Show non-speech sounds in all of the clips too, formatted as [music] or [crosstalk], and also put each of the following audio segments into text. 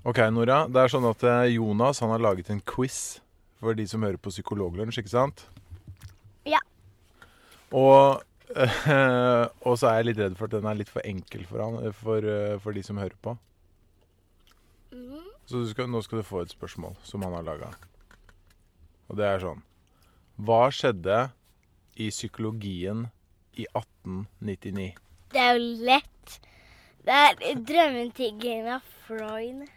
Ok, Nora. Det er sånn at eh, Jonas han har laget en quiz for de som hører på Psykologlunsj, ikke sant? Ja. Og, øh, [laughs] og så er jeg litt redd for at den er litt for enkel for, han, for, eh, for de som hører på. Mm. Så skal, nå skal du få et spørsmål som han har laga. Og det er sånn Hva skjedde i psykologien i 1899? Det er jo lett. Det er drømmen av Freud.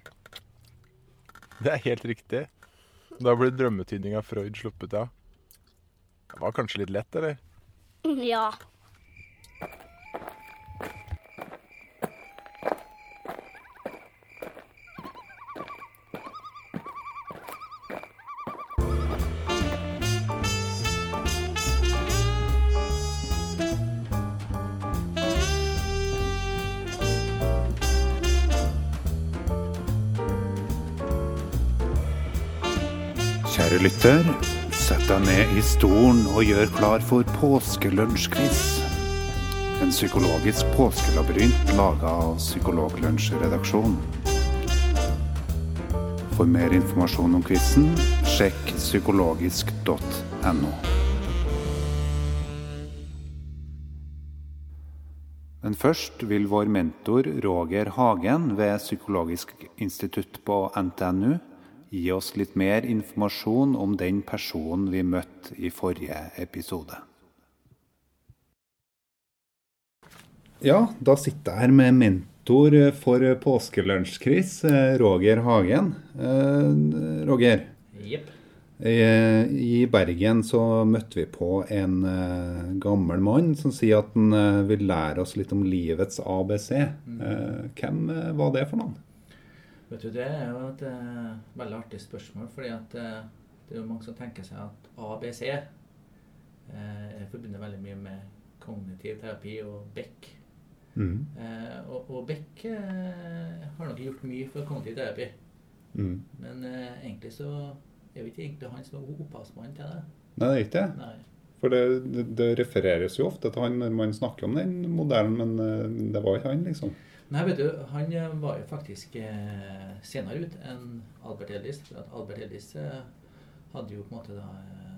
Det er helt riktig. Da ble drømmetydninga Freud sluppet av. Det var kanskje litt lett, eller? Ja. Kjære lytter, sett deg ned i stolen og gjør klar for påskelunsjquiz. En psykologisk påskelabyrint laga av Psykologlunsjredaksjonen. For mer informasjon om quizen, sjekk psykologisk.no. Men først vil vår mentor Roger Hagen ved Psykologisk institutt på NTNU gi oss litt mer informasjon om den personen vi møtte i forrige episode. Ja, da sitter jeg her med mentor for påskelunsjkris, Roger Hagen. Eh, Roger, Jepp. eh, i Bergen så møtte vi på en eh, gammel mann som sier at han eh, vil lære oss litt om livets ABC. Eh, Hvem eh, var det for noen? Vet du, Det er jo et eh, veldig artig spørsmål. fordi at eh, det er jo mange som tenker seg at ABC eh, er forbundet veldig mye med kognitiv terapi og Beck. Mm. Eh, og, og Beck eh, har nok gjort mye for kognitiv terapi. Mm. Men eh, egentlig så er jo ikke egentlig han som er opphavsmann til det. Nei, det er ikke det. Nei. For det, det, det refereres jo ofte til han når man snakker om den modellen, men eh, det var ikke han, liksom. Nei, vet du, han eh, var jo faktisk eh, senere ut enn Albert Ellis. For at Albert Ellis eh, hadde jo på en måte da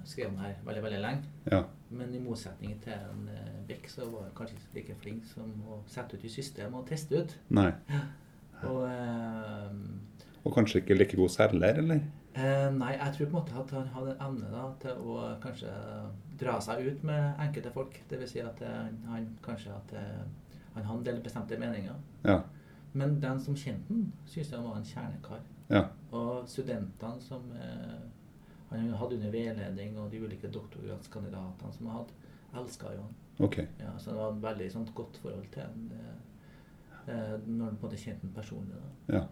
skrevet den her veldig, veldig lenge. Ja. Men i motsetning til en Beck, så var han kanskje ikke like flink som å sette ut i systemet og teste ut. Nei. [laughs] Og eh, Og kanskje ikke like god selger, eller? eh, Nei, jeg tror på en måte at han hadde en evne da, til å kanskje dra seg ut med enkelte folk. Dvs. Si at han kanskje at han hadde en del bestemte meninger. Ja. Men den som kjente han, syntes han var en kjernekar. Ja. Og studentene som eh, han hadde under veiledning, og de ulike doktorgradskandidatene som han hadde, elska jo han. Okay. Ja, så det var et veldig sånt, godt forhold til han eh, eh, når han på en måte kjente han personlig. Da. Ja.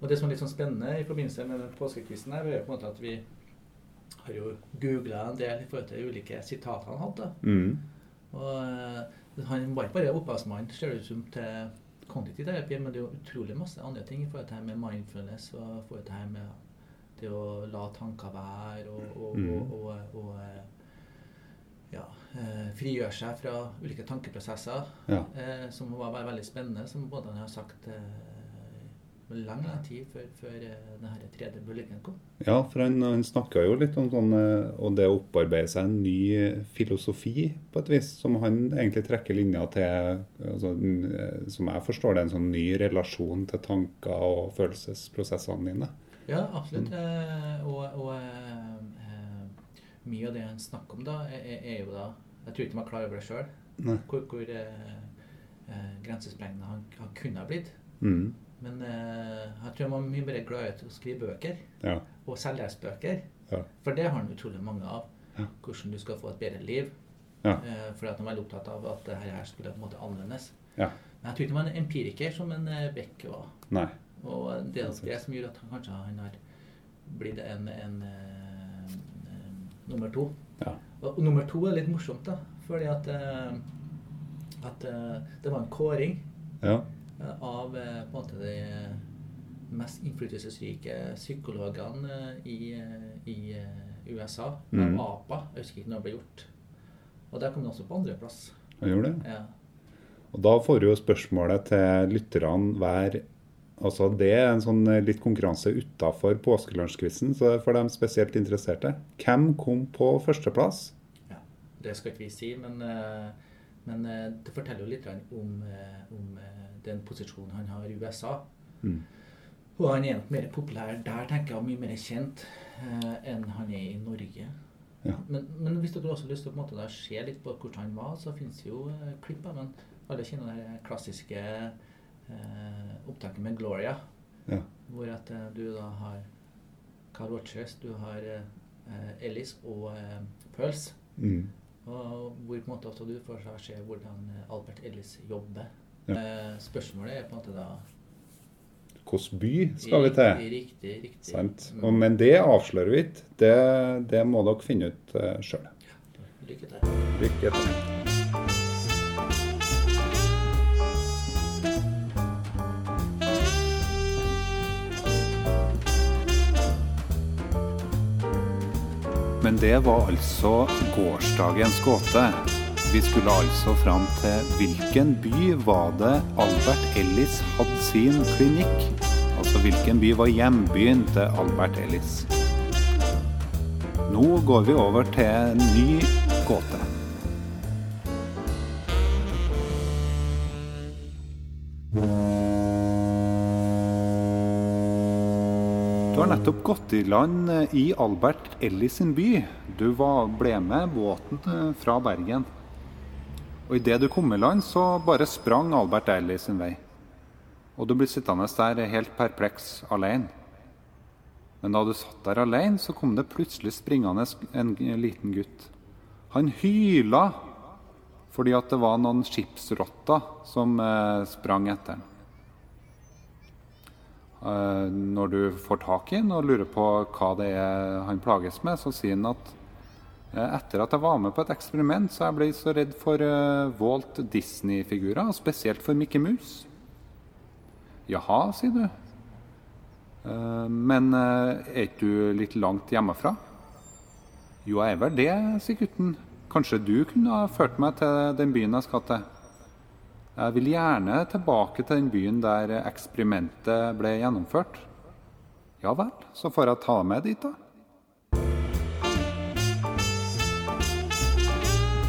Og det som er litt sånn spennende i forbindelse med påskekvisten, her, er på en måte at vi har jo googla en del i forhold til de ulike sitatene han hadde. Mm. Og eh, han var ikke bare opphavsmann ser det ut som til kognitiv terapi, men det er jo utrolig masse andre ting i forhold til det her med mindfulness og forhold til det her med det å la tanker være og, og, Mm. og, og, eh, ja, eh, frigjøre seg fra ulike tankeprosesser, Ja. eh, som var veldig spennende, som både han har sagt eh, lang, tid før, før eh, denne tredje bølgen kom. Ja, for han, han snakka jo litt om sånn eh, Og det å opparbeide seg en ny filosofi, på et vis, som han egentlig trekker linja til altså, eh, Som jeg forstår det, en sånn ny relasjon til tanker og følelsesprosessene dine. Ja, absolutt. Mm. og og eh, eh, mye av det han snakker om da, er, er jo da Jeg tror ikke man klarer klar over det sjøl, hvor, hvor eh, eh, grensesprengende han, han kunne ha blitt. Mm. Men eh, jeg tror man er mye mer glad i å skrive bøker, Ja. og selvhjelpsbøker. Ja. For det har han utrolig mange av. Ja. Hvordan du skal få et bedre liv. Ja. Eh, fordi at han er veldig opptatt av at det her skulle på en måte anvendes. Ja. Men jeg tror ikke han var en empiriker som en eh, Beck var. Nei. Og det er det som gjør at han kanskje han har blitt en, en, en, en nummer to. Ja. Og, og nummer to er litt morsomt, da. Fordi at, eh, at eh, det var en kåring Ja. Eh, av eh, på en måte de mest innflytelsesrike psykologene eh, i, eh, i eh, USA. Av Mhm. APA. Jeg husker ikke når det ble gjort. Og der kom det også på andreplass. Ja. Og da får du jo spørsmålet til lytterne hver Altså, det er en sånn eh, litt konkurranse utafor påskelunsjquizen, for dem spesielt interesserte. Hvem kom på førsteplass? Ja, det skal ikke vi si, men, eh, men eh, det forteller jo litt om, eh, om eh, den posisjonen han har i USA. Mm. Og han er nok mer populær der, tenker jeg, og mye mer kjent enn han er i Norge. Ja. Men, men hvis dere også har lyst til å måte se litt på hvordan han var, så finnes det jo klipp av men alle kjenner det klassiske eh, opptaket med Gloria, Ja. hvor at du da har Carl Rogers, du har eh, Ellis og eh, Pearls. Mm. Og hvor på en måte ofte du får se hvordan eh, Albert Ellis jobber. Ja. Eh, spørsmålet er på en måte da Hvilken by skal vi til? Riktig, riktig. Sant? Mm. Og, men det avslører vi ikke. Det, det må dere finne ut uh, sjøl. Lykke til. Lykke til. Men det var altså gårsdagens gåte. Vi skulle altså fram til hvilken by var det Albert Ellis hadde sin klinikk? Altså hvilken by var hjembyen til Albert Ellis? Nå går vi over til en ny gåte. Du har nettopp gått i land eh, i Albert Ellis sin by. Du var, ble med båten eh, fra Bergen. Og idet du kom i land, så bare sprang Albert Ellis sin vei. Og du blir sittende der helt perpleks alene. Men da du satt der alene, så kom det plutselig springende en liten gutt. Han hyla fordi at det var noen skipsrotter som eh, sprang etter ham. Eh, når du får tak i han og lurer på hva det er han plages med, så sier han at eh, etter at jeg var med på et eksperiment, så jeg ble så redd for eh, Walt Disney-figurer, spesielt for Mickey Mouse. Jaha, sier du. Men er ikke du litt langt hjemmefra? Jo, jeg er vel det, sier gutten. Kanskje du kunne ha ført meg til den byen jeg skal til? Jeg vil gjerne tilbake til den byen der eksperimentet ble gjennomført. Ja vel, så får jeg ta med dit, da.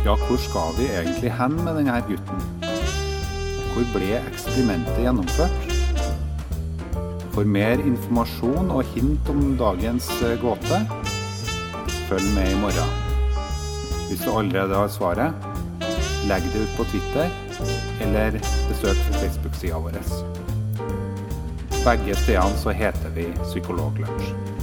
Ja, hvor skal vi egentlig hen med denne gutten? Hvor ble eksperimentet gjennomført? For mer informasjon og hint om dagens eh, gåte, følg med i morgen. Hvis du allerede har svaret, legg det ut på Twitter, eller besøk Facebook-sida vår. Begge stedene så heter vi Psykologlunsj.